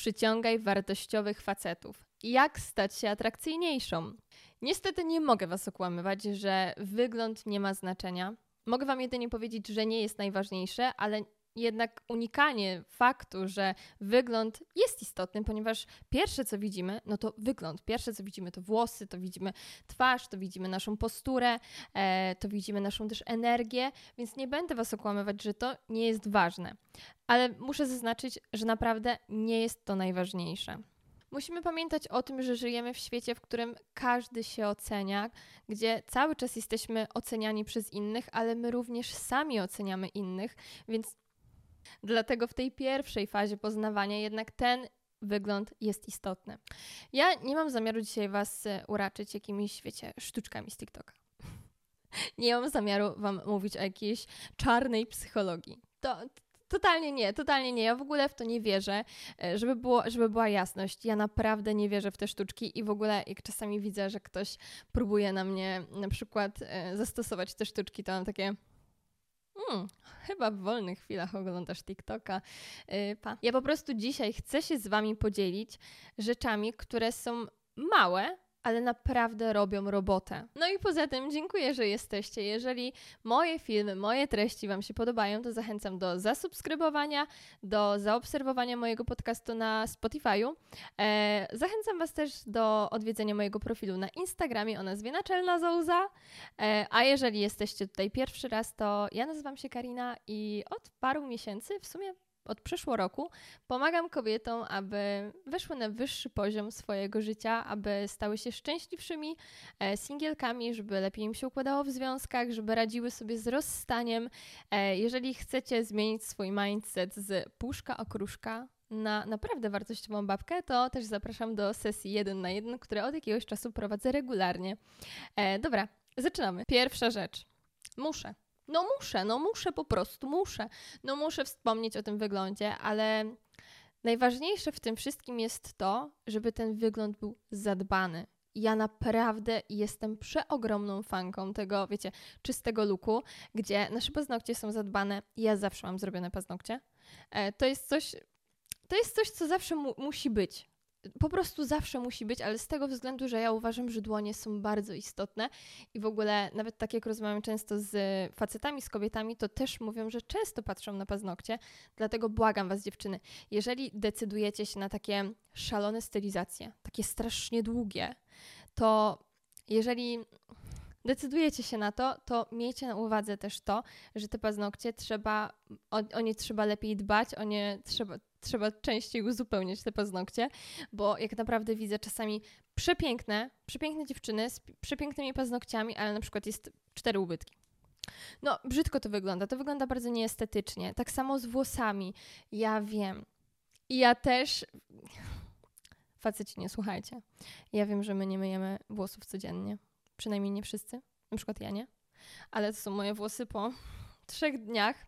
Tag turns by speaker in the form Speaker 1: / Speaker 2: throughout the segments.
Speaker 1: przyciągaj wartościowych facetów. Jak stać się atrakcyjniejszą? Niestety nie mogę Was okłamywać, że wygląd nie ma znaczenia. Mogę Wam jedynie powiedzieć, że nie jest najważniejsze, ale jednak unikanie faktu, że wygląd jest istotny, ponieważ pierwsze co widzimy, no to wygląd. Pierwsze co widzimy to włosy, to widzimy twarz, to widzimy naszą posturę, e, to widzimy naszą też energię, więc nie będę Was okłamywać, że to nie jest ważne. Ale muszę zaznaczyć, że naprawdę nie jest to najważniejsze. Musimy pamiętać o tym, że żyjemy w świecie, w którym każdy się ocenia, gdzie cały czas jesteśmy oceniani przez innych, ale my również sami oceniamy innych, więc Dlatego w tej pierwszej fazie poznawania jednak ten wygląd jest istotny. Ja nie mam zamiaru dzisiaj Was e, uraczyć jakimiś, wiecie, sztuczkami z TikToka. Nie mam zamiaru Wam mówić o jakiejś czarnej psychologii. To totalnie nie, totalnie nie. Ja w ogóle w to nie wierzę. E, żeby, było, żeby była jasność, ja naprawdę nie wierzę w te sztuczki i w ogóle jak czasami widzę, że ktoś próbuje na mnie na przykład e, zastosować te sztuczki, to mam takie Hmm, chyba w wolnych chwilach oglądasz TikToka. Yy, pa. Ja po prostu dzisiaj chcę się z Wami podzielić rzeczami, które są małe, ale naprawdę robią robotę. No i poza tym dziękuję, że jesteście. Jeżeli moje filmy, moje treści Wam się podobają, to zachęcam do zasubskrybowania, do zaobserwowania mojego podcastu na Spotify'u. E, zachęcam Was też do odwiedzenia mojego profilu na Instagramie o nazwie Naczelna Zouza. E, a jeżeli jesteście tutaj pierwszy raz, to ja nazywam się Karina i od paru miesięcy, w sumie od przeszło roku pomagam kobietom, aby weszły na wyższy poziom swojego życia, aby stały się szczęśliwszymi e, singielkami, żeby lepiej im się układało w związkach, żeby radziły sobie z rozstaniem. E, jeżeli chcecie zmienić swój mindset z puszka okruszka na naprawdę wartościową babkę, to też zapraszam do sesji 1 na 1, które od jakiegoś czasu prowadzę regularnie. E, dobra, zaczynamy. Pierwsza rzecz. Muszę. No muszę, no muszę po prostu, muszę. No muszę wspomnieć o tym wyglądzie, ale najważniejsze w tym wszystkim jest to, żeby ten wygląd był zadbany. Ja naprawdę jestem przeogromną fanką tego, wiecie, czystego luku, gdzie nasze paznokcie są zadbane. Ja zawsze mam zrobione paznokcie. E, to jest coś, to jest coś, co zawsze mu musi być po prostu zawsze musi być, ale z tego względu, że ja uważam, że dłonie są bardzo istotne i w ogóle nawet tak jak rozmawiam często z facetami, z kobietami, to też mówią, że często patrzą na paznokcie, dlatego błagam Was dziewczyny, jeżeli decydujecie się na takie szalone stylizacje, takie strasznie długie, to jeżeli decydujecie się na to, to miejcie na uwadze też to, że te paznokcie trzeba, o, o nie trzeba lepiej dbać, o nie trzeba, trzeba częściej uzupełniać te paznokcie, bo jak naprawdę widzę czasami przepiękne, przepiękne dziewczyny z przepięknymi paznokciami, ale na przykład jest cztery ubytki. No, brzydko to wygląda. To wygląda bardzo nieestetycznie. Tak samo z włosami. Ja wiem. Ja też. Faceci, nie słuchajcie. Ja wiem, że my nie myjemy włosów codziennie. Przynajmniej nie wszyscy. Na przykład ja nie. Ale to są moje włosy po trzech dniach,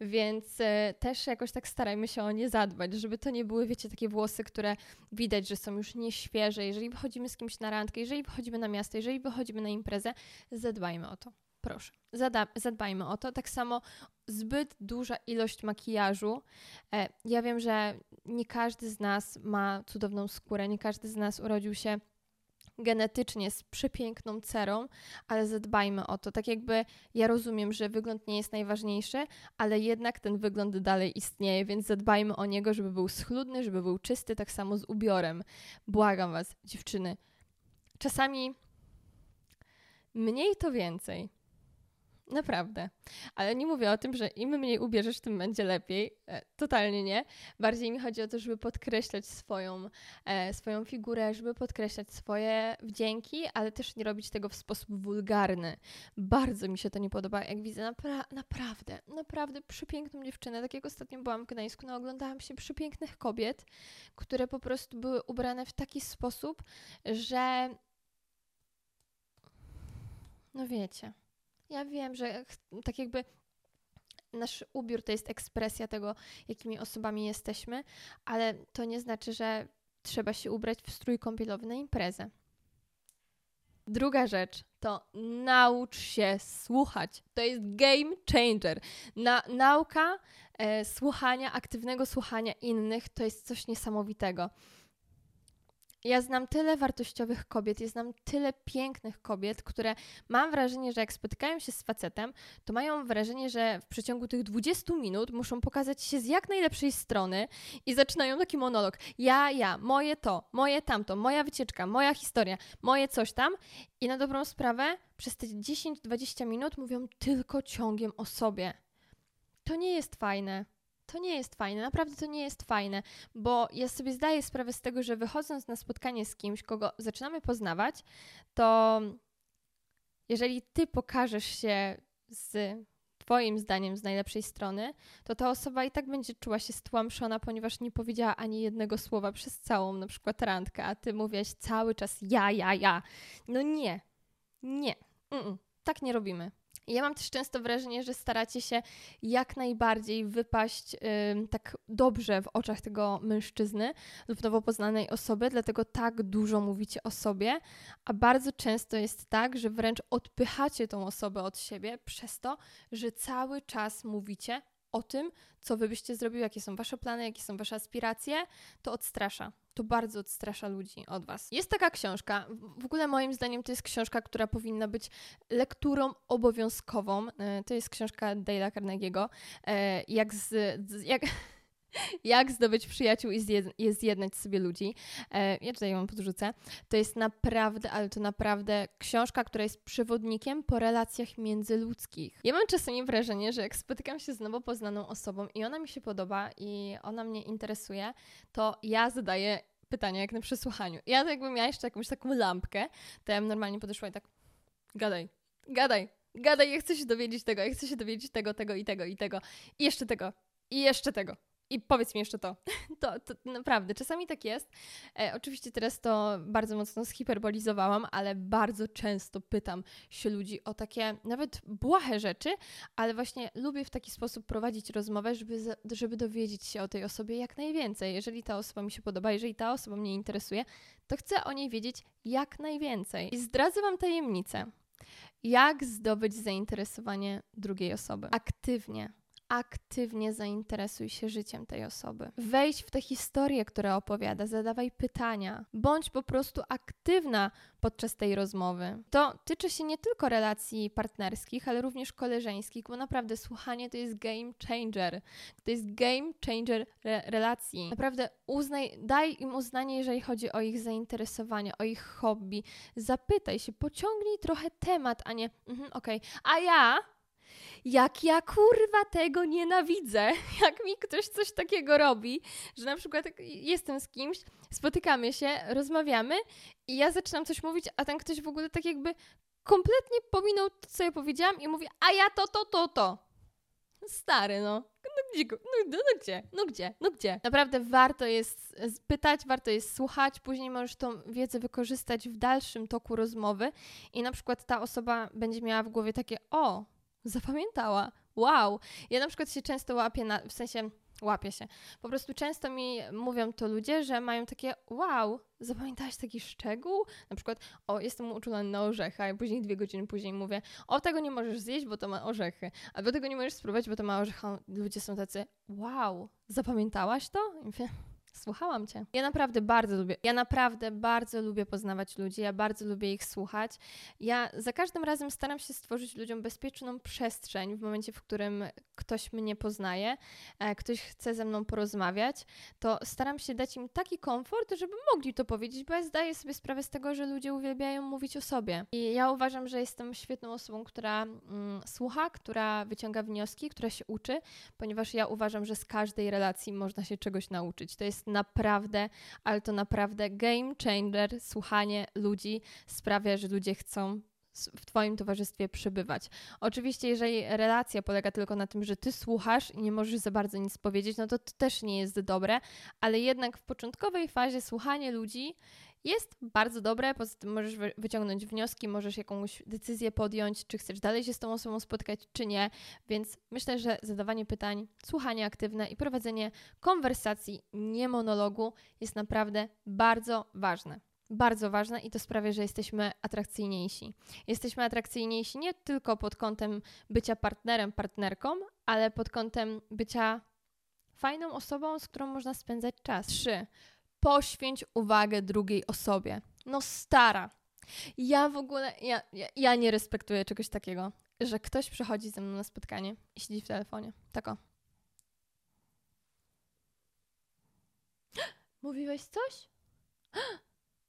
Speaker 1: więc e, też jakoś tak starajmy się o nie zadbać, żeby to nie były, wiecie, takie włosy, które widać, że są już nieświeże. Jeżeli wychodzimy z kimś na randkę, jeżeli wychodzimy na miasto, jeżeli wychodzimy na imprezę, zadbajmy o to. Proszę, Zada zadbajmy o to. Tak samo zbyt duża ilość makijażu. E, ja wiem, że nie każdy z nas ma cudowną skórę, nie każdy z nas urodził się genetycznie z przepiękną cerą, ale zadbajmy o to. Tak jakby ja rozumiem, że wygląd nie jest najważniejszy, ale jednak ten wygląd dalej istnieje, więc zadbajmy o niego, żeby był schludny, żeby był czysty, tak samo z ubiorem. Błagam Was, dziewczyny. Czasami mniej to więcej. Naprawdę. Ale nie mówię o tym, że im mniej ubierzesz, tym będzie lepiej. E, totalnie nie. Bardziej mi chodzi o to, żeby podkreślać swoją, e, swoją figurę, żeby podkreślać swoje wdzięki, ale też nie robić tego w sposób wulgarny. Bardzo mi się to nie podoba, jak widzę napra naprawdę, naprawdę przepiękną dziewczynę. Tak jak ostatnio byłam w Gdańsku, no oglądałam się przepięknych kobiet, które po prostu były ubrane w taki sposób, że no wiecie ja wiem, że tak jakby nasz ubiór to jest ekspresja tego, jakimi osobami jesteśmy, ale to nie znaczy, że trzeba się ubrać w strój kąpielowy na imprezę. Druga rzecz to naucz się słuchać. To jest game changer. Na, nauka e, słuchania, aktywnego słuchania innych to jest coś niesamowitego. Ja znam tyle wartościowych kobiet, ja znam tyle pięknych kobiet, które mam wrażenie, że jak spotykają się z facetem, to mają wrażenie, że w przeciągu tych 20 minut muszą pokazać się z jak najlepszej strony i zaczynają taki monolog. Ja, ja, moje to, moje tamto, moja wycieczka, moja historia, moje coś tam. I na dobrą sprawę przez te 10-20 minut mówią tylko ciągiem o sobie. To nie jest fajne to nie jest fajne, naprawdę to nie jest fajne, bo ja sobie zdaję sprawę z tego, że wychodząc na spotkanie z kimś, kogo zaczynamy poznawać, to jeżeli ty pokażesz się z Twoim zdaniem z najlepszej strony, to ta osoba i tak będzie czuła się stłamszona, ponieważ nie powiedziała ani jednego słowa przez całą na przykład randkę, a ty mówisz cały czas ja, ja, ja. No nie, nie, mm -mm. tak nie robimy. Ja mam też często wrażenie, że staracie się jak najbardziej wypaść tak dobrze w oczach tego mężczyzny lub nowo poznanej osoby, dlatego tak dużo mówicie o sobie, a bardzo często jest tak, że wręcz odpychacie tą osobę od siebie przez to, że cały czas mówicie o tym, co wy byście zrobiły, jakie są wasze plany, jakie są wasze aspiracje, to odstrasza. To bardzo odstrasza ludzi od was. Jest taka książka, w ogóle moim zdaniem to jest książka, która powinna być lekturą obowiązkową. E, to jest książka Dale'a Carnegie'ego. E, jak z, jak, jak zdobyć przyjaciół i zjed zjednać sobie ludzi. E, ja tutaj ją podrzucę. To jest naprawdę, ale to naprawdę książka, która jest przewodnikiem po relacjach międzyludzkich. Ja mam czasami wrażenie, że jak spotykam się z nowo poznaną osobą i ona mi się podoba i ona mnie interesuje, to ja zadaję pytania jak na przesłuchaniu. Ja jakbym miała jeszcze jakąś taką lampkę, to ja bym normalnie podeszła i tak gadaj, gadaj, gadaj, ja chcę się dowiedzieć tego, ja chcę się dowiedzieć tego, tego i tego i tego i jeszcze tego i jeszcze tego. I powiedz mi jeszcze to. to. To, naprawdę, czasami tak jest. E, oczywiście teraz to bardzo mocno zhiperbolizowałam, ale bardzo często pytam się ludzi o takie nawet błahe rzeczy, ale właśnie lubię w taki sposób prowadzić rozmowę, żeby, żeby dowiedzieć się o tej osobie jak najwięcej. Jeżeli ta osoba mi się podoba, jeżeli ta osoba mnie interesuje, to chcę o niej wiedzieć jak najwięcej. I zdradzę Wam tajemnicę. Jak zdobyć zainteresowanie drugiej osoby? Aktywnie aktywnie zainteresuj się życiem tej osoby. Wejdź w tę historię, która opowiada, zadawaj pytania, bądź po prostu aktywna podczas tej rozmowy. To tyczy się nie tylko relacji partnerskich, ale również koleżeńskich, bo naprawdę słuchanie to jest game changer. To jest game changer re relacji. Naprawdę uznaj, daj im uznanie, jeżeli chodzi o ich zainteresowanie, o ich hobby. Zapytaj się, pociągnij trochę temat, a nie, mhm, okej, okay. a ja jak ja kurwa tego nienawidzę, jak mi ktoś coś takiego robi, że na przykład jestem z kimś, spotykamy się, rozmawiamy i ja zaczynam coś mówić, a ten ktoś w ogóle tak jakby kompletnie pominął to, co ja powiedziałam i mówi, a ja to, to, to, to. Stary, no. No gdzie, no, no, no gdzie, no gdzie, no gdzie. Naprawdę warto jest pytać, warto jest słuchać, później możesz tą wiedzę wykorzystać w dalszym toku rozmowy i na przykład ta osoba będzie miała w głowie takie, o, zapamiętała. Wow! Ja na przykład się często łapię na, w sensie łapię się. Po prostu często mi mówią to ludzie, że mają takie wow, zapamiętałaś taki szczegół? Na przykład, o, jestem uczulony na orzechy, a ja później dwie godziny później mówię, o, tego nie możesz zjeść, bo to ma orzechy, albo tego nie możesz spróbować, bo to ma orzechy. Ludzie są tacy, wow, zapamiętałaś to? I mówię, Słuchałam cię. Ja naprawdę bardzo lubię, ja naprawdę bardzo lubię poznawać ludzi, ja bardzo lubię ich słuchać. Ja za każdym razem staram się stworzyć ludziom bezpieczną przestrzeń w momencie, w którym ktoś mnie poznaje, e, ktoś chce ze mną porozmawiać, to staram się dać im taki komfort, żeby mogli to powiedzieć, bo ja zdaję sobie sprawę z tego, że ludzie uwielbiają mówić o sobie. I ja uważam, że jestem świetną osobą, która mm, słucha, która wyciąga wnioski, która się uczy, ponieważ ja uważam, że z każdej relacji można się czegoś nauczyć. To jest naprawdę, ale to naprawdę game changer. Słuchanie ludzi sprawia, że ludzie chcą w Twoim towarzystwie przebywać. Oczywiście, jeżeli relacja polega tylko na tym, że Ty słuchasz i nie możesz za bardzo nic powiedzieć, no to to też nie jest dobre, ale jednak w początkowej fazie słuchanie ludzi jest bardzo dobre, poza tym możesz wyciągnąć wnioski, możesz jakąś decyzję podjąć, czy chcesz dalej się z tą osobą spotkać, czy nie, więc myślę, że zadawanie pytań, słuchanie aktywne i prowadzenie konwersacji, nie monologu jest naprawdę bardzo ważne. bardzo ważne i to sprawia, że jesteśmy atrakcyjniejsi. Jesteśmy atrakcyjniejsi nie tylko pod kątem bycia partnerem, partnerką, ale pod kątem bycia fajną osobą, z którą można spędzać czas. Trzy. Poświęć uwagę drugiej osobie. No stara. Ja w ogóle, ja, ja, ja nie respektuję czegoś takiego, że ktoś przychodzi ze mną na spotkanie i siedzi w telefonie. Tako. Mówiłeś coś?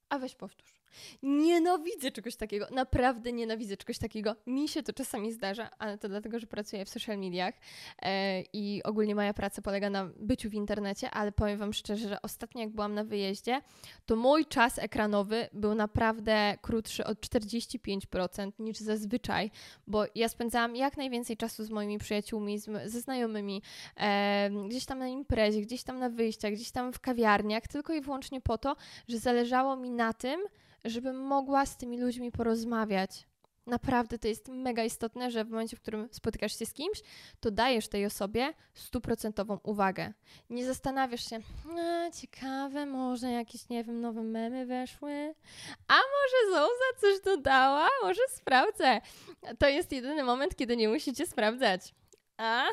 Speaker 1: A weź powtórz. Nienawidzę czegoś takiego. Naprawdę nienawidzę czegoś takiego. Mi się to czasami zdarza, ale to dlatego, że pracuję w social mediach e, i ogólnie moja praca polega na byciu w internecie, ale powiem Wam szczerze, że ostatnio jak byłam na wyjeździe, to mój czas ekranowy był naprawdę krótszy o 45% niż zazwyczaj, bo ja spędzałam jak najwięcej czasu z moimi przyjaciółmi, ze znajomymi, e, gdzieś tam na imprezie, gdzieś tam na wyjściach, gdzieś tam w kawiarniach, tylko i wyłącznie po to, że zależało mi na tym, żebym mogła z tymi ludźmi porozmawiać. Naprawdę to jest mega istotne, że w momencie, w którym spotykasz się z kimś, to dajesz tej osobie stuprocentową uwagę. Nie zastanawiasz się, a, ciekawe, może jakieś, nie wiem, nowe memy weszły, a może Zouza coś dodała, może sprawdzę. To jest jedyny moment, kiedy nie musicie sprawdzać. A?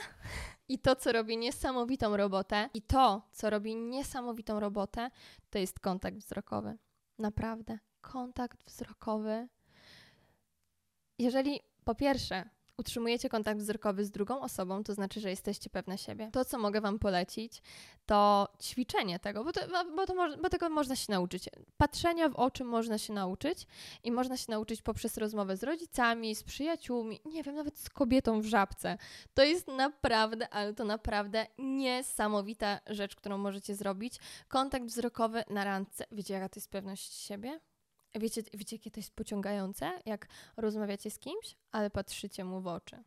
Speaker 1: I to, co robi niesamowitą robotę, i to, co robi niesamowitą robotę, to jest kontakt wzrokowy. Naprawdę kontakt wzrokowy. Jeżeli po pierwsze utrzymujecie kontakt wzrokowy z drugą osobą, to znaczy, że jesteście pewne siebie. To, co mogę Wam polecić, to ćwiczenie tego, bo, to, bo, to, bo tego można się nauczyć. Patrzenia w oczy można się nauczyć i można się nauczyć poprzez rozmowę z rodzicami, z przyjaciółmi, nie wiem, nawet z kobietą w żabce. To jest naprawdę, ale to naprawdę niesamowita rzecz, którą możecie zrobić. Kontakt wzrokowy na randce. Wiecie, jaka to jest pewność siebie? Wiecie, wiecie, jakie to jest pociągające, jak rozmawiacie z kimś, ale patrzycie mu w oczy.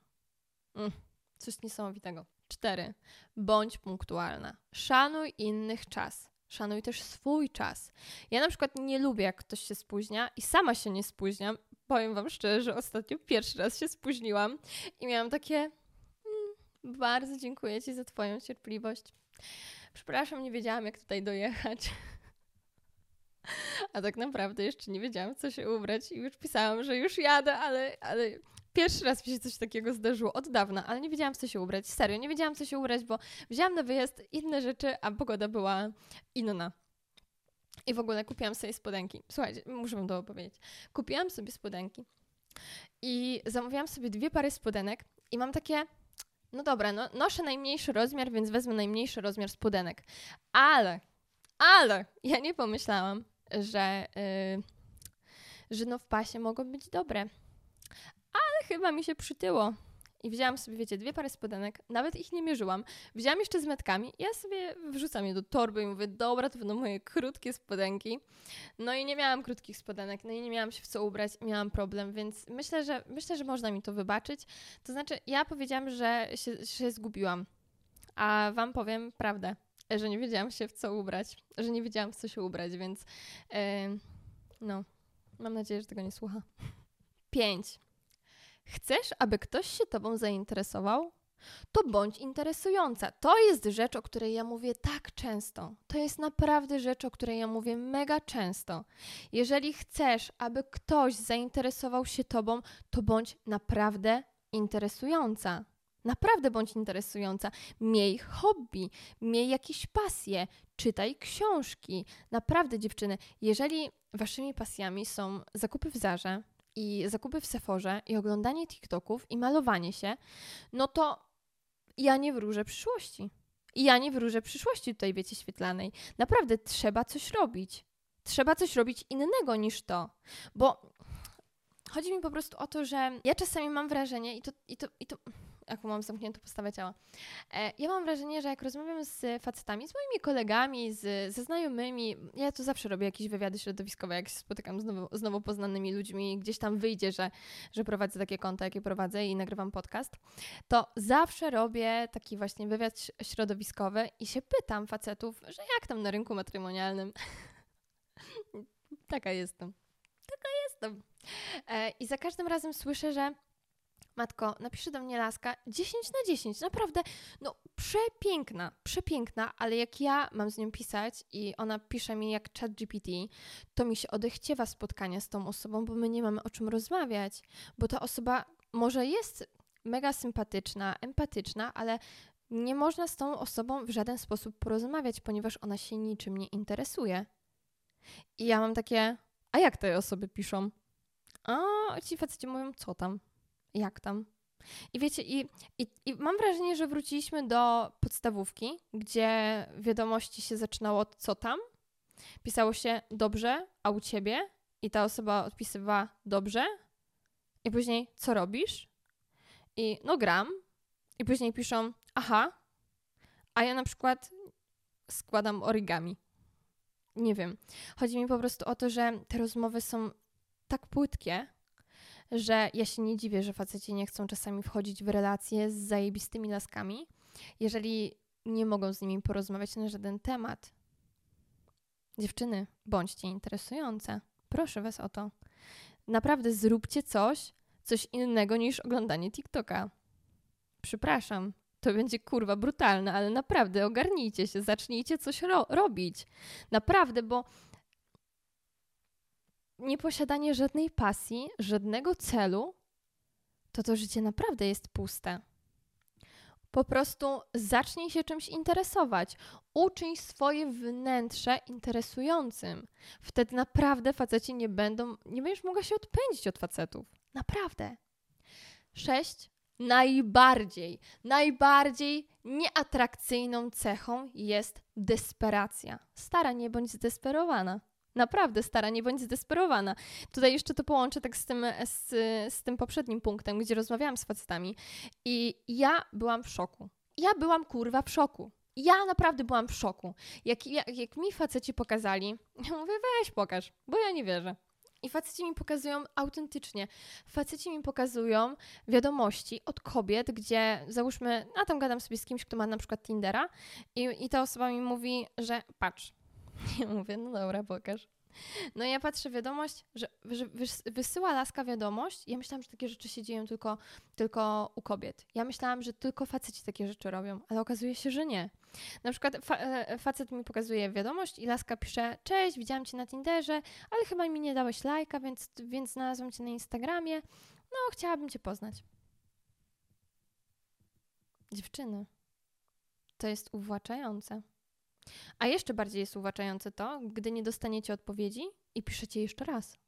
Speaker 1: Mm, coś niesamowitego. Cztery. Bądź punktualna. Szanuj innych czas. Szanuj też swój czas. Ja na przykład nie lubię, jak ktoś się spóźnia i sama się nie spóźniam. Powiem Wam szczerze, że ostatnio pierwszy raz się spóźniłam i miałam takie. Mm, bardzo dziękuję Ci za Twoją cierpliwość. Przepraszam, nie wiedziałam, jak tutaj dojechać. A tak naprawdę jeszcze nie wiedziałam, co się ubrać i już pisałam, że już jadę, ale, ale pierwszy raz mi się coś takiego zdarzyło od dawna, ale nie wiedziałam, co się ubrać. Serio, nie wiedziałam, co się ubrać, bo wzięłam na wyjazd inne rzeczy, a pogoda była inna. I w ogóle kupiłam sobie spodenki. Słuchajcie, muszę wam to opowiedzieć. Kupiłam sobie spodenki i zamówiłam sobie dwie pary spodenek i mam takie, no dobra, no, noszę najmniejszy rozmiar, więc wezmę najmniejszy rozmiar spodenek. Ale, ale ja nie pomyślałam, że, yy, że no w pasie mogą być dobre. Ale chyba mi się przytyło. I wzięłam sobie, wiecie, dwie pary spodenek, nawet ich nie mierzyłam. Wzięłam jeszcze z metkami, ja sobie wrzucam je do torby i mówię, dobra, to będą moje krótkie spodenki. No i nie miałam krótkich spodenek, no i nie miałam się w co ubrać, miałam problem, więc myślę, że myślę, że można mi to wybaczyć. To znaczy, ja powiedziałam, że się, się zgubiłam, a wam powiem prawdę że nie wiedziałam się w co ubrać, że nie wiedziałam w co się ubrać, więc yy, no, mam nadzieję, że tego nie słucha. Pięć. Chcesz, aby ktoś się tobą zainteresował? To bądź interesująca. To jest rzecz, o której ja mówię tak często. To jest naprawdę rzecz, o której ja mówię mega często. Jeżeli chcesz, aby ktoś zainteresował się tobą, to bądź naprawdę interesująca. Naprawdę bądź interesująca. Miej hobby, miej jakieś pasje, czytaj książki. Naprawdę, dziewczyny, jeżeli waszymi pasjami są zakupy w Zarze i zakupy w Seforze i oglądanie TikToków i malowanie się, no to ja nie wróżę przyszłości. I ja nie wróżę przyszłości tutaj, wiecie, świetlanej. Naprawdę trzeba coś robić. Trzeba coś robić innego niż to. Bo chodzi mi po prostu o to, że ja czasami mam wrażenie, i to, i to, i to jaką mam zamkniętą postawę ciała. E, ja mam wrażenie, że jak rozmawiam z facetami, z moimi kolegami, z, ze znajomymi, ja tu zawsze robię jakieś wywiady środowiskowe, jak się spotykam z nowo, z nowo poznanymi ludźmi, gdzieś tam wyjdzie, że, że prowadzę takie konta, jakie prowadzę i nagrywam podcast, to zawsze robię taki właśnie wywiad środowiskowy i się pytam facetów, że jak tam na rynku matrymonialnym. Taka jestem. Taka jestem. E, I za każdym razem słyszę, że Matko, napisze do mnie laska 10 na 10, naprawdę, no przepiękna, przepiękna, ale jak ja mam z nią pisać i ona pisze mi jak chat GPT, to mi się odechciewa spotkania z tą osobą, bo my nie mamy o czym rozmawiać, bo ta osoba może jest mega sympatyczna, empatyczna, ale nie można z tą osobą w żaden sposób porozmawiać, ponieważ ona się niczym nie interesuje. I ja mam takie, a jak te osoby piszą? A ci faceci mówią, co tam? Jak tam? I wiecie, i, i, i mam wrażenie, że wróciliśmy do podstawówki, gdzie wiadomości się zaczynało od co tam. Pisało się dobrze, a u ciebie? I ta osoba odpisywała dobrze. I później co robisz? I no gram. I później piszą aha. A ja na przykład składam origami. Nie wiem. Chodzi mi po prostu o to, że te rozmowy są tak płytkie, że ja się nie dziwię, że faceci nie chcą czasami wchodzić w relacje z zajebistymi laskami, jeżeli nie mogą z nimi porozmawiać na żaden temat. Dziewczyny, bądźcie interesujące. Proszę was o to. Naprawdę zróbcie coś, coś innego niż oglądanie TikToka. Przepraszam, to będzie kurwa brutalne, ale naprawdę ogarnijcie się, zacznijcie coś ro robić. Naprawdę, bo nieposiadanie żadnej pasji, żadnego celu, to to życie naprawdę jest puste. Po prostu zacznij się czymś interesować. Uczyń swoje wnętrze interesującym. Wtedy naprawdę faceci nie będą, nie będziesz mogła się odpędzić od facetów. Naprawdę. Sześć. Najbardziej, najbardziej nieatrakcyjną cechą jest desperacja. Stara, nie bądź zdesperowana. Naprawdę stara, nie bądź zdesperowana. Tutaj jeszcze to połączę tak z tym, z, z tym poprzednim punktem, gdzie rozmawiałam z facetami. I ja byłam w szoku. Ja byłam kurwa w szoku. Ja naprawdę byłam w szoku. Jak, jak, jak mi faceci pokazali, ja mówię, weź pokaż, bo ja nie wierzę. I faceci mi pokazują autentycznie. Faceci mi pokazują wiadomości od kobiet, gdzie załóżmy, a tam gadam sobie z kimś, kto ma na przykład Tindera i, i ta osoba mi mówi, że patrz, Ja mówię, no dobra, pokaż. No i ja patrzę wiadomość, że, że wysyła laska wiadomość. Ja myślałam, że takie rzeczy się dzieją tylko, tylko u kobiet. Ja myślałam, że tylko faceci takie rzeczy robią, ale okazuje się, że nie. Na przykład fa e, facet mi pokazuje wiadomość i laska pisze: Cześć, widziałam cię na Tinderze, ale chyba mi nie dałeś lajka, więc, więc znalazłam cię na Instagramie. No, chciałabym cię poznać. Dziewczyny, to jest uwłaczające. A jeszcze bardziej jest uwłaczające to, gdy nie dostaniecie odpowiedzi i piszecie jeszcze raz.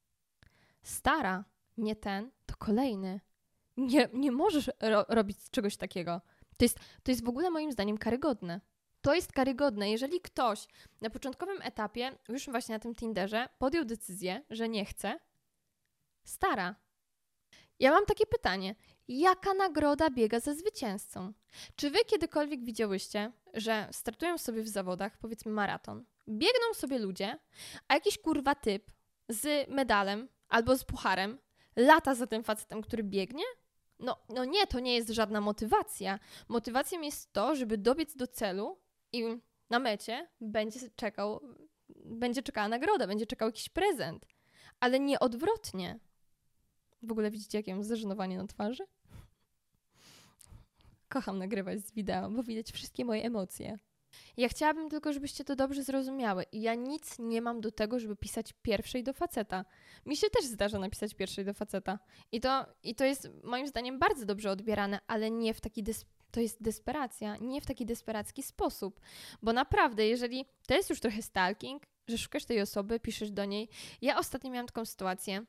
Speaker 1: Stara, nie ten, to kolejny. Nie, nie możesz ro robić czegoś takiego. To jest, to jest w ogóle moim zdaniem karygodne. To jest karygodne, jeżeli ktoś na początkowym etapie, już właśnie na tym Tinderze, podjął decyzję, że nie chce, stara. Ja mam takie pytanie: jaka nagroda biega za zwycięzcą? Czy wy kiedykolwiek widziałyście, że startują sobie w zawodach, powiedzmy maraton, biegną sobie ludzie, a jakiś kurwa typ z medalem albo z pucharem lata za tym facetem, który biegnie? No, no nie, to nie jest żadna motywacja. Motywacją jest to, żeby dobiec do celu i na mecie będzie czekał, będzie czekała nagroda, będzie czekał jakiś prezent, ale nie odwrotnie. W ogóle widzicie, jakie mam zażenowanie na twarzy? Kocham nagrywać z wideo, bo widać wszystkie moje emocje. Ja chciałabym tylko, żebyście to dobrze zrozumiały. Ja nic nie mam do tego, żeby pisać pierwszej do faceta. Mi się też zdarza napisać pierwszej do faceta. I to, i to jest moim zdaniem bardzo dobrze odbierane, ale nie w taki des to jest desperacja, nie w taki desperacki sposób. Bo naprawdę, jeżeli to jest już trochę stalking, że szukasz tej osoby, piszesz do niej. Ja ostatnio miałam taką sytuację.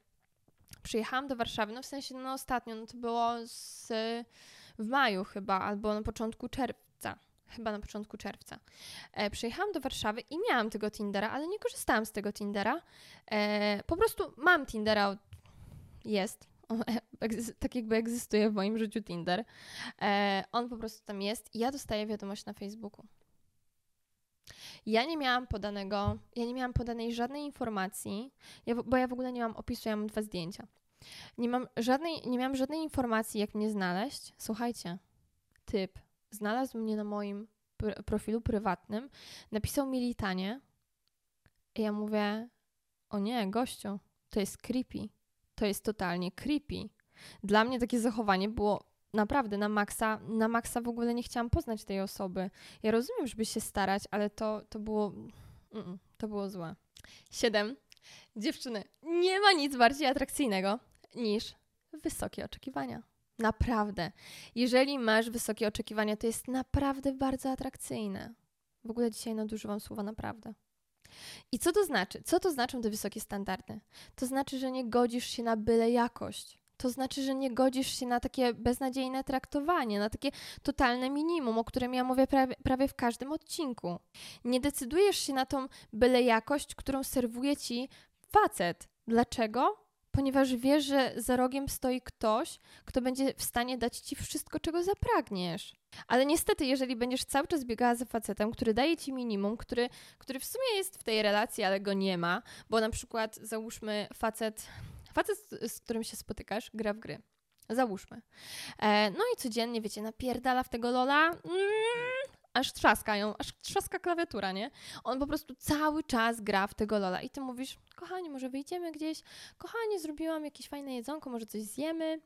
Speaker 1: Przyjechałam do Warszawy, no w sensie, no ostatnio, no to było z w maju chyba, albo na początku czerwca. Chyba na początku czerwca. E, przyjechałam do Warszawy i miałam tego Tindera, ale nie korzystałam z tego Tindera. E, po prostu mam Tindera, jest. tak jakby egzystuje w moim życiu Tinder. E, on po prostu tam jest i ja dostaję wiadomość na Facebooku. Ja nie miałam podanego, ja nie miałam podanej żadnej informacji, ja, bo ja w ogóle nie mam opisu, ja mam dwa zdjęcia. Nie mam żadnej, nie miałam żadnej informacji, jak mnie znaleźć. Słuchajcie, typ znalazł mnie na moim pr profilu prywatnym, napisał mi litanie i ja mówię, o nie, gościu, to jest creepy. To jest totalnie creepy. Dla mnie takie zachowanie było naprawdę na maksa, na maksa w ogóle nie chciałam poznać tej osoby. Ja rozumiem, żeby się starać, ale to, to było, to było złe. Siedem. Dziewczyny, nie ma nic bardziej atrakcyjnego niż wysokie oczekiwania. Naprawdę. Jeżeli masz wysokie oczekiwania, to jest naprawdę bardzo atrakcyjne. W ogóle dzisiaj nadużywam słowa naprawdę. I co to znaczy? Co to znaczą te wysokie standardy? To znaczy, że nie godzisz się na byle jakość. To znaczy, że nie godzisz się na takie beznadziejne traktowanie, na takie totalne minimum, o którym ja mówię prawie, prawie w każdym odcinku. Nie decydujesz się na tą byle jakość, którą serwuje ci facet. Dlaczego? Ponieważ wiesz, że za rogiem stoi ktoś, kto będzie w stanie dać ci wszystko, czego zapragniesz. Ale niestety, jeżeli będziesz cały czas biegała za facetem, który daje ci minimum, który, który w sumie jest w tej relacji, ale go nie ma, bo na przykład załóżmy facet, facet, z którym się spotykasz, gra w gry. Załóżmy. E, no i codziennie, wiecie, napierdala w tego Lola, mm, aż trzaskają, aż trzaska klawiatura, nie? On po prostu cały czas gra w tego Lola i ty mówisz, kochani, może wyjdziemy gdzieś, kochani, zrobiłam jakieś fajne jedzonko, może coś zjemy.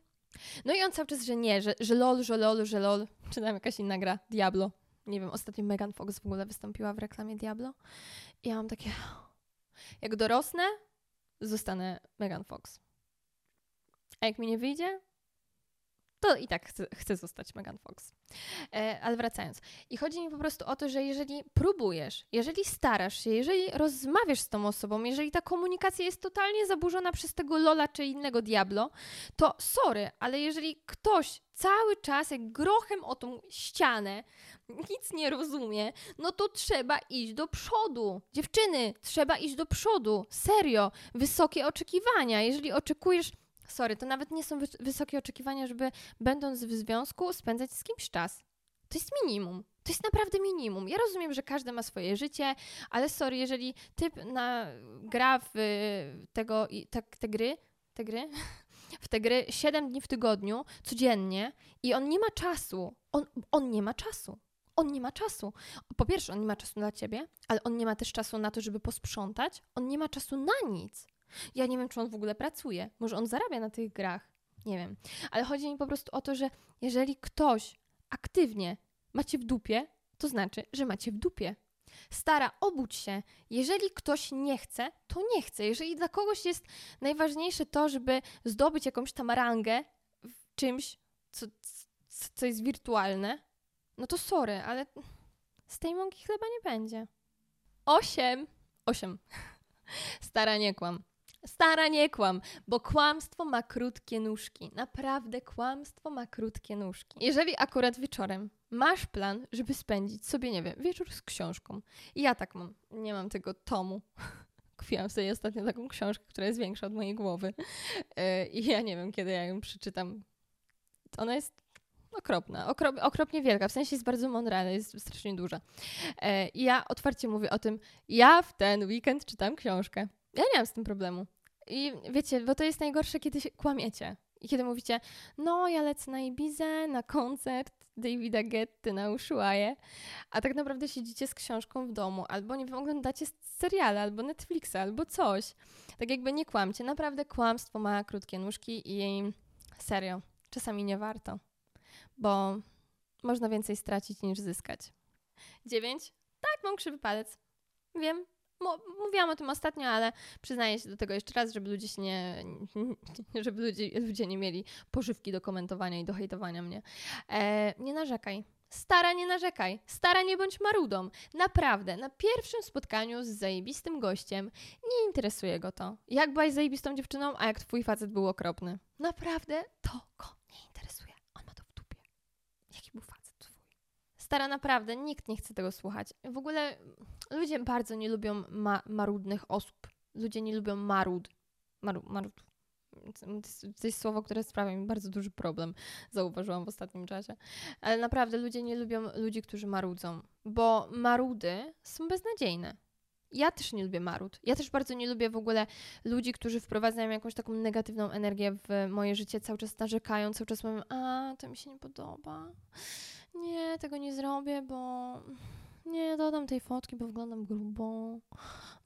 Speaker 1: No i on cały czas, że nie, że, że lol, że lol, że lol. Czy tam jakaś inna gra, Diablo. Nie wiem, ostatnio Megan Fox w ogóle wystąpiła w reklamie Diablo. I ja mam takie, jak dorosnę, zostanę Megan Fox. A jak mi nie wyjdzie, to i tak chcę, chcę zostać Megan Fox. E, ale wracając. I chodzi mi po prostu o to, że jeżeli próbujesz, jeżeli starasz się, jeżeli rozmawiasz z tą osobą, jeżeli ta komunikacja jest totalnie zaburzona przez tego Lola czy innego Diablo, to sorry, ale jeżeli ktoś cały czas jak grochem o tą ścianę nic nie rozumie, no to trzeba iść do przodu. Dziewczyny, trzeba iść do przodu. Serio, wysokie oczekiwania. Jeżeli oczekujesz sorry, to nawet nie są wysokie oczekiwania, żeby będąc w związku spędzać z kimś czas. To jest minimum. To jest naprawdę minimum. Ja rozumiem, że każdy ma swoje życie, ale sorry, jeżeli typ na, gra w tego, te, te gry, te gry, w te gry 7 dni w tygodniu, codziennie i on nie ma czasu. On, on nie ma czasu. On nie ma czasu. Po pierwsze, on nie ma czasu dla ciebie, ale on nie ma też czasu na to, żeby posprzątać. On nie ma czasu na nic. Ja nie wiem, czy on w ogóle pracuje. Może on zarabia na tych grach. Nie wiem. Ale chodzi mi po prostu o to, że jeżeli ktoś aktywnie macie w dupie, to znaczy, że macie w dupie. Stara, obudź się. Jeżeli ktoś nie chce, to nie chce. Jeżeli dla kogoś jest najważniejsze to, żeby zdobyć jakąś tam rangę w czymś, co, co jest wirtualne, no to sorry, ale z tej mąki chleba nie będzie. Osiem. Osiem. Stara, nie kłam. Stara, nie kłam, bo kłamstwo ma krótkie nóżki. Naprawdę kłamstwo ma krótkie nóżki. Jeżeli akurat wieczorem masz plan, żeby spędzić sobie, nie wiem, wieczór z książką. Ja tak mam, nie mam tego tomu. Kupiłam sobie ostatnio taką książkę, która jest większa od mojej głowy. Yy, I ja nie wiem, kiedy ja ją przeczytam. Ona jest okropna, okrop, okropnie wielka, w sensie jest bardzo mądra, ale jest strasznie duża. Yy, I ja otwarcie mówię o tym, ja w ten weekend czytam książkę. Ja nie mam z tym problemu. I wiecie, bo to jest najgorsze, kiedy się kłamiecie. I kiedy mówicie, no ja lecę na Ibizę, na koncert Davida Getty na Ushuaie, a tak naprawdę siedzicie z książką w domu, albo nie wiem, oglądacie seriale, albo Netflixa, albo coś. Tak jakby nie kłamcie. Naprawdę kłamstwo ma krótkie nóżki i serio, czasami nie warto, bo można więcej stracić niż zyskać. Dziewięć? Tak, mam krzywy palec. Wiem, mówiłam o tym ostatnio, ale przyznaję się do tego jeszcze raz, żeby ludzie się nie, żeby ludzie, ludzie nie mieli pożywki do komentowania i do hejtowania mnie. E, nie narzekaj. Stara, nie narzekaj. Stara, nie bądź marudą. Naprawdę, na pierwszym spotkaniu z zajebistym gościem nie interesuje go to. Jak byłaś zajebistą dziewczyną, a jak twój facet był okropny. Naprawdę, to go nie interesuje. On ma to w dupie. Jaki był facet? Stara, naprawdę, nikt nie chce tego słuchać. W ogóle ludzie bardzo nie lubią ma marudnych osób. Ludzie nie lubią marud. Maru marud. To jest słowo, które sprawia mi bardzo duży problem, zauważyłam w ostatnim czasie. Ale naprawdę ludzie nie lubią ludzi, którzy marudzą, bo marudy są beznadziejne. Ja też nie lubię marud. Ja też bardzo nie lubię w ogóle ludzi, którzy wprowadzają jakąś taką negatywną energię w moje życie, cały czas narzekają, cały czas mówią, a to mi się nie podoba nie, tego nie zrobię, bo nie dodam tej fotki, bo wyglądam grubo.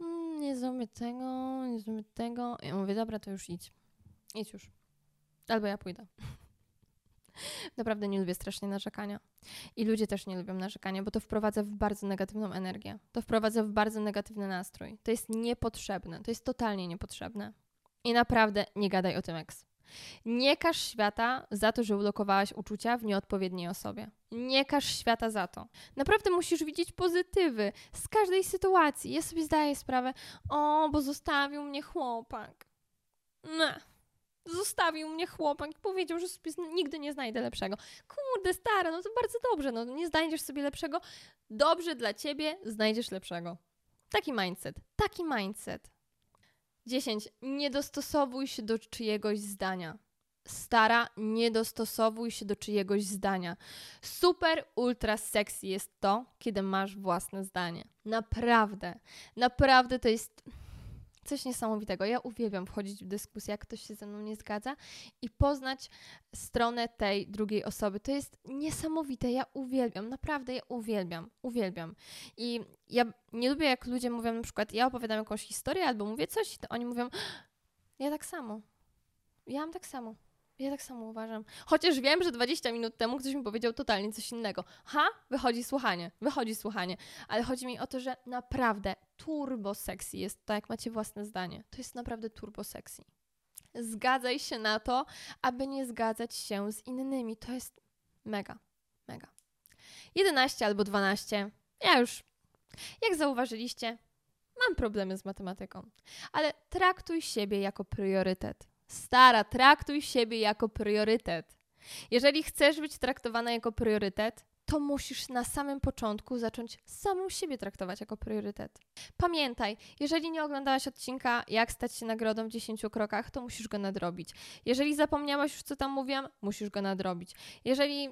Speaker 1: Mm, nie zrobię tego, nie zrobię tego. Ja mówię, dobra, to już idź. Idź już. Albo ja pójdę. Naprawdę nie lubię strasznie narzekania. I ludzie też nie lubią narzekania, bo to wprowadza w bardzo negatywną energię. To wprowadza w bardzo negatywny nastrój. To jest niepotrzebne. To jest totalnie niepotrzebne. I naprawdę nie gadaj o tym eks. Nie każ świata za to, że ulokowałaś uczucia w nieodpowiedniej osobie. Nie każ świata za to. Naprawdę musisz widzieć pozytywy z każdej sytuacji. Ja sobie zdaję sprawę, o, bo zostawił mnie chłopak. Ne. Zostawił mnie chłopak i powiedział, że sobie nigdy nie znajdę lepszego. Kurde, stara, no to bardzo dobrze, no nie znajdziesz sobie lepszego. Dobrze dla ciebie, znajdziesz lepszego. Taki mindset, taki mindset. 10. Nie dostosowuj się do czyjegoś zdania. Stara, nie dostosowuj się do czyjegoś zdania. Super, ultra sexy jest to, kiedy masz własne zdanie. Naprawdę, naprawdę to jest coś niesamowitego. Ja uwielbiam wchodzić w dyskusję, jak ktoś się ze mną nie zgadza i poznać stronę tej drugiej osoby. To jest niesamowite. Ja uwielbiam, naprawdę ja uwielbiam, uwielbiam. I ja nie lubię, jak ludzie mówią na przykład, ja opowiadam jakąś historię albo mówię coś, to oni mówią, ja tak samo. Ja mam tak samo. Ja tak samo uważam. Chociaż wiem, że 20 minut temu ktoś mi powiedział totalnie coś innego. Ha, wychodzi słuchanie, wychodzi słuchanie. Ale chodzi mi o to, że naprawdę turbo sexy jest to, jak macie własne zdanie. To jest naprawdę turbo sexy. Zgadzaj się na to, aby nie zgadzać się z innymi. To jest mega, mega. 11 albo 12. Ja już, jak zauważyliście, mam problemy z matematyką. Ale traktuj siebie jako priorytet Stara, traktuj siebie jako priorytet. Jeżeli chcesz być traktowana jako priorytet, to musisz na samym początku zacząć samą siebie traktować jako priorytet. Pamiętaj, jeżeli nie oglądałaś odcinka Jak stać się nagrodą w 10 krokach, to musisz go nadrobić. Jeżeli zapomniałaś już, co tam mówiłam, musisz go nadrobić. Jeżeli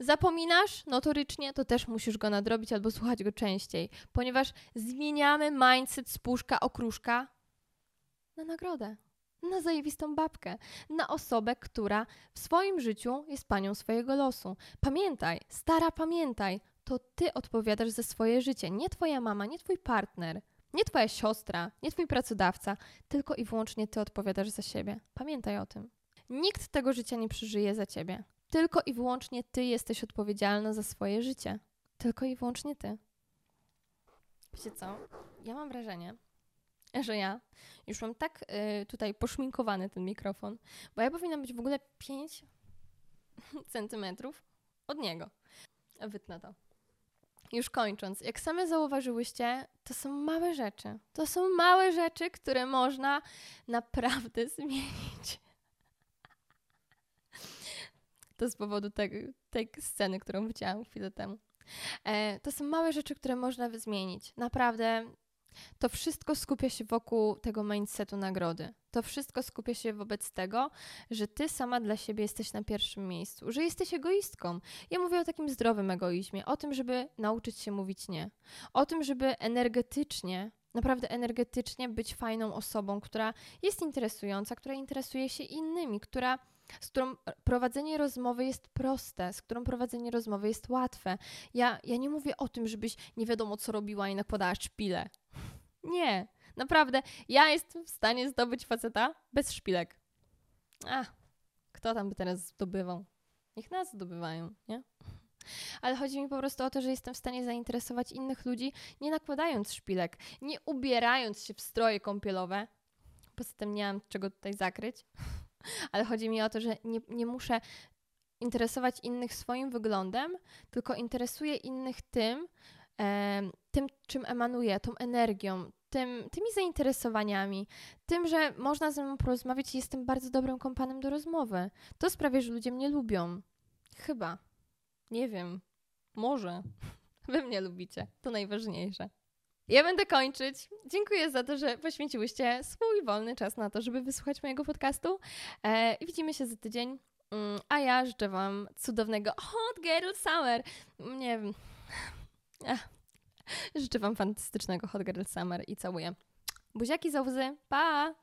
Speaker 1: zapominasz notorycznie, to też musisz go nadrobić albo słuchać go częściej, ponieważ zmieniamy mindset z puszka okruszka na nagrodę na zajebistą babkę, na osobę, która w swoim życiu jest panią swojego losu. Pamiętaj, stara, pamiętaj, to ty odpowiadasz za swoje życie, nie twoja mama, nie twój partner, nie twoja siostra, nie twój pracodawca, tylko i wyłącznie ty odpowiadasz za siebie. Pamiętaj o tym. Nikt tego życia nie przeżyje za ciebie. Tylko i wyłącznie ty jesteś odpowiedzialna za swoje życie. Tylko i wyłącznie ty. Wiecie co? Ja mam wrażenie, że ja już mam tak y, tutaj poszminkowany ten mikrofon, bo ja powinnam być w ogóle 5 centymetrów od niego. Wytnę to. Już kończąc, jak same zauważyłyście, to są małe rzeczy. To są małe rzeczy, które można naprawdę zmienić. To z powodu tej, tej sceny, którą widziałam chwilę temu. E, to są małe rzeczy, które można zmienić. Naprawdę to wszystko skupia się wokół tego mindsetu nagrody. To wszystko skupia się wobec tego, że ty sama dla siebie jesteś na pierwszym miejscu, że jesteś egoistką. Ja mówię o takim zdrowym egoizmie, o tym, żeby nauczyć się mówić nie, o tym, żeby energetycznie, naprawdę energetycznie być fajną osobą, która jest interesująca, która interesuje się innymi, która z którą prowadzenie rozmowy jest proste, z którą prowadzenie rozmowy jest łatwe. Ja, ja nie mówię o tym, żebyś nie wiadomo co robiła i nakładała szpile. Nie, naprawdę, ja jestem w stanie zdobyć faceta bez szpilek. A, kto tam by teraz zdobywał? Niech nas zdobywają, nie? Ale chodzi mi po prostu o to, że jestem w stanie zainteresować innych ludzi, nie nakładając szpilek, nie ubierając się w stroje kąpielowe. Poza tym nie mam czego tutaj zakryć. Ale chodzi mi o to, że nie, nie muszę interesować innych swoim wyglądem, tylko interesuję innych tym, tym, czym emanuję, tą energią, tym, tymi zainteresowaniami, tym, że można ze mną porozmawiać i jestem bardzo dobrym kompanem do rozmowy. To sprawia, że ludzie mnie lubią. Chyba. Nie wiem. Może. Wy mnie lubicie. To najważniejsze. Ja będę kończyć. Dziękuję za to, że poświęciłyście swój wolny czas na to, żeby wysłuchać mojego podcastu. E, widzimy się za tydzień. Mm, a ja życzę Wam cudownego Hot Girl Summer. Nie wiem. Życzę Wam fantastycznego Hot Girl Summer i całuję. Buziaki za łzy. Pa!